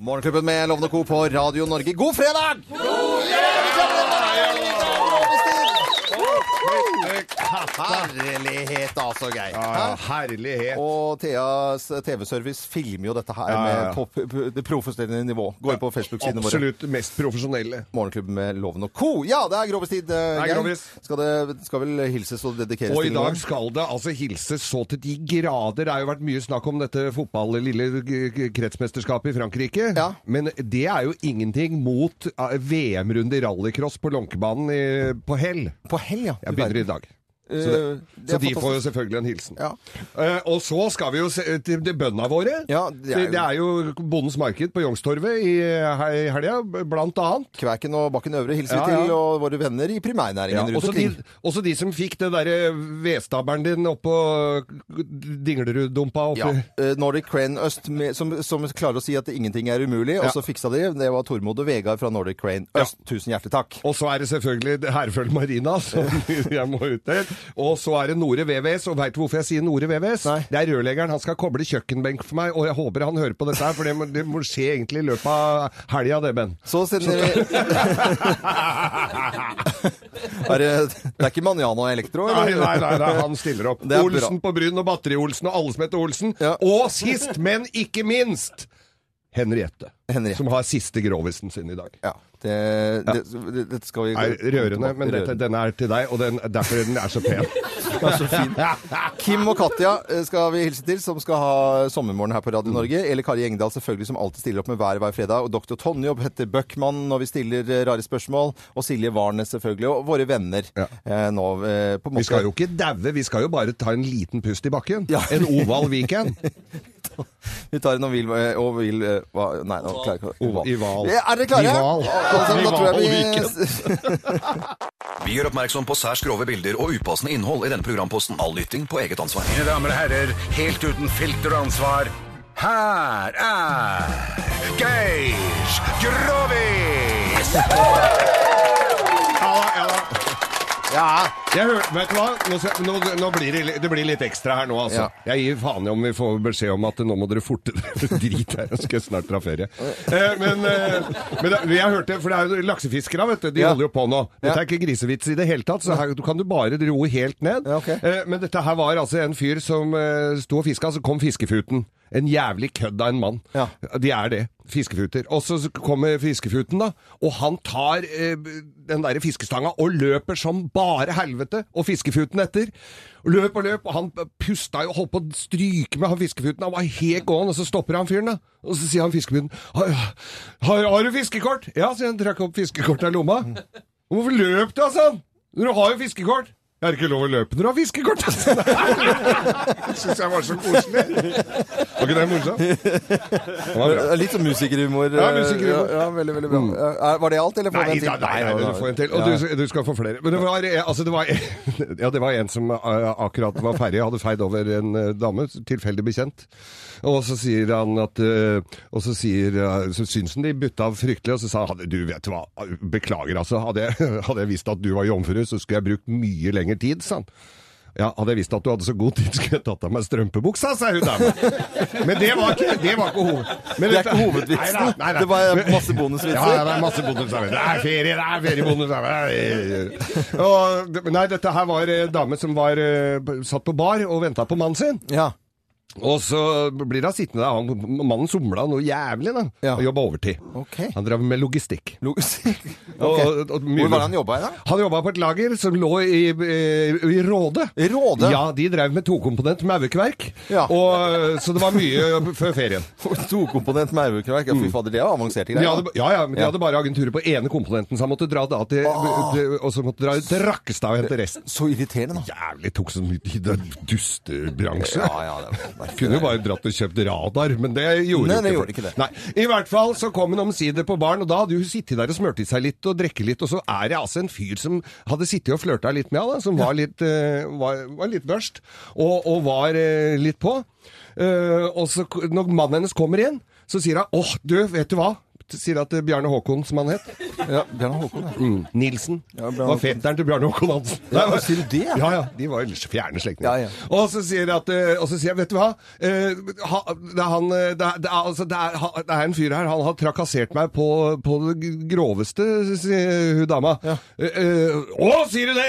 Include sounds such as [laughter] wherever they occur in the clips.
Morgenklubben med Lovende Co. på Radio Norge. God fredag! Herlighet, altså, Geir. Ja, herlighet. Og Theas TV-service filmer jo dette her Ja, ja, ja. med på p- det profesjonelle nivå. Går på Facebook-sidene våre. Absolutt mest profesjonelle. Morgenklubben med Loven og Co. Ja, det er Grovis-tid, eh, er Geir. Skal det skal vel hilses og dedikeres til Og i dag noen? skal det altså hilses så til de grader. Det har jo vært mye snakk om dette fotball, lille kretsmesterskapet i Frankrike. Ja. Men det er jo ingenting mot eh, VM-runde rallycross på Lonkebanen på Hell. På hell, ja. Jeg begynner i dag. Så, Eh, det, det så de får jo selvfølgelig en hilsen. Ja. Uh, og så skal vi jo se til bøndene våre. Ja, det er jo- det er jo Bondens Marked på Youngstorget i helga, blant annet. Kvæken og Bakken Øvre hilser vi Ja, til, og våre venner i primærnæringen rundt omkring. de, også de som fikk det derre vedstabelen din oppå Dinglerud-dumpa oppi Ja, eh, Nordic Crane Øst, med, som, som klarer å si at ingenting er umulig, og så fiksa de. Det var Tormod og Vegard fra Nordic Crane Øst. Tusen hjertelig takk. Og så er det selvfølgelig Herføl Marina, som [laughs] jeg må ut til. Og så er det Nore VVS, og veit du hvorfor jeg sier Nore VVS? Nei. Det er rørleggeren. Han skal koble kjøkkenbenk for meg, og jeg håper han hører på dette her, for det må, det må skje egentlig i løpet av helga, det, Ben. Så [laughs] sender vi [laughs] er det, det er ikke Manjano Elektro? Nei, nei, nei, nei, han stiller opp. Olsen på Bryn og Batteri-Olsen og alle som heter Olsen. Ja. Og sist, men ikke minst, Henriette. Henriette. Som har siste grovisen sin i dag. Ja, det, det, det, dette skal vi er rørende, men dette, denne er til deg, og den, derfor den er så pen. [laughs] Den er så fin. Kim og Katja eh, skal vi hilse til, som skal ha sommermorgen her på Radio Norge. Eller Kari Engdahl, selvfølgelig, som alltid stiller opp med hver hver fredag. Og Dr. Tonje og Petter Bøckmann når vi stiller eh, rare spørsmål. Og Silje Warnes, selvfølgelig. Og våre venner Ja. eh, nå eh, på Vi skal jo ikke daue, vi skal jo bare ta en liten pust i bakken. Ja. En oval weekend. [laughs] [laughs] Vi tar en og vil, eh, og vil eh, hva, Nei, nå klarer jeg ikke Oval. I Er dere klare? Ival. Alle sammen, Da tror jeg Ival vi [laughs] Vi gjør oppmerksom på særs grove bilder og upassende innhold i denne programposten. All lytting på eget ansvar. Mine damer og herrer, helt uten filter og ansvar, her er Geir Grovis! Ja da, da. Jeg hør, vet du hva? Nå, skal- nå, nå blir det, det blir litt ekstra her nå, altså. Ja. Jeg gir faen i om vi får beskjed om at nå må dere forte [laughs] dere. Drit her, jeg skal snart dra ferie. Eh, men eh, men det, jeg hørte, for det er jo laksefiskere, vet du. De Ja. holder jo på nå. Dette er ikke grisevits i det hele tatt, så her du kan du bare roe helt ned. Ja, ok. Eh, men dette her var altså en fyr som eh, sto og fiska, så kom fiskefuten. En jævlig kødd av en mann. Ja. De er det. Fiskefuter. Og så kommer fiskefuten, da. Og han tar eh, den derre fiskestanga og løper som bare helvete. Og fiskefuten etter. Løp og løp. Og han pusta jo holdt på å stryke med han fiskefuten. Han var helt gåen, og så stopper han fyren, da. Og så sier han fiskefuten har, har, har du fiskekort? Ja, sier han. Trakk opp fiskekortet av lomma. Hvorfor løp du, altså? Du har jo fiskekort. Jeg har ikke lov å løpe når du har fiskekort. [laughs] Det syns jeg var så koselig. Var ikke det morsomt? Litt sånn musikerhumor. Ja, eh, musikerhumor. Ja, ja, veldig, veldig bra. Ja, Var det alt, eller får du en til? nei, nei, nei, du får en til. Og du, du skal få flere. Men det var, eh, altså det var, [laughs] ja, det var en som eh, akkurat var ferdig, hadde feid over en eh, dame, tilfeldig bekjent. Og så sier han at eh, Og så sier eh, Så syns han de butta fryktelig, og så sa han du vet hva, beklager altså, hadde jeg, [laughs] hadde jeg visst at du var jomfru, så skulle jeg brukt mye lengre tid, sa han. Ja, Hadde jeg visst at du hadde så god tid, skulle jeg tatt av meg strømpebuksa, sa hun dama. Men det var ikke, det var ikke hoved... Men Det er ikke hovedvitsen. Nei nei, nei. Det var masse bonusvitser. Ja, det er masse bonusvitser. Det er ferie, det er feriebonus. Og, nei, dette her var dame som var eh, satt på bar og venta på mannen sin. Ja. Og så blir han sittende der. Han, mannen somla noe jævlig, da. Ja. Og jobba overtid. Okay. Han drev med logistikk. Logistikk. [laughs] Og- og, og Hvor var han jobba i, da? Han jobba på et lager som lå i, i, i Råde. Råde? Ja, de drev med tokomponent maurkverk. Ja. Så det var mye før ferien. [laughs] Tokomponent maurkverk. Ja, fy fader, det er avanserte De greier. hadde, ja, ja, men de hadde bare agenturer på ene komponenten, så han måtte dra da til, til, og så måtte dra til Rakkestad og hente resten. Så irriterende, da. Jævlig tok så mye tid, det er dustebransje. Ja, ja, det var Kunne jo bare dratt og kjøpt radar, men det gjorde Nei, det ikke gjorde ikke det. Nei, I hvert fall så kom hun omsider på baren, og da hadde hun sittet der og smurt seg litt og drukket litt, og så er det altså en fyr som hadde sittet og flørta litt med henne, som var litt, uh, var, var litt børst, og, og var uh, litt på. Uh, og så når mannen hennes kommer inn, så sier han åh, du, vet du hva? Sier at eh, Bjarne Håkon, som han het. Ja, Bjarne Håkon, ja. Mm. Nilsen. Ja, Bjarne var fetteren til Bjarne Håkon Hansen. Ja, Nei, sier du det? Ja, ja. De var jo fjerne slektninger. Ja, ja. Og så sier at eh, Og så sier jeg, vet du hva? Eh, ha, det, er han, det, er, det, er, altså, det, er, det er en fyr her, han har trakassert meg på, på det groveste, sier hun dama. Ja. Å, sier du det?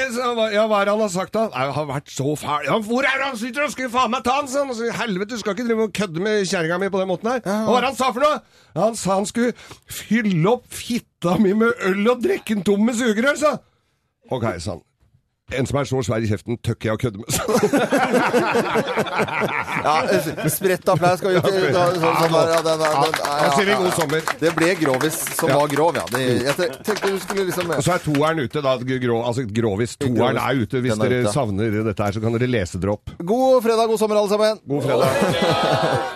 Ja, hva er det han har sagt da? Jeg har vært så fæl. Ja, hvor er det han sitter og skal faen meg ta han? sånn? Helvete, du skal ikke drive og kødde med kjerringa mi på den måten her. Hva var det han sa for noe? Han sa han skulle fylle opp fitta mi med øl og drikk den tom med sugerør, sa. Ok, sa han. En som er så svær i kjeften, tøkker jeg å kødde med. [laughs] Ja, eh, Spredt applaus skal vi til. da- sånn- sånn ja, ja, god sommer. Det ble grovis som Ja. var grov, ja. Det, jeg tenkte du skulle liksom Og så er toeren ute, da. Grå, altså grovis. Toeren er ute. Hvis er dere ute. savner dette her, så kan dere lese dere opp. God fredag, god sommer, alle sammen. God fredag.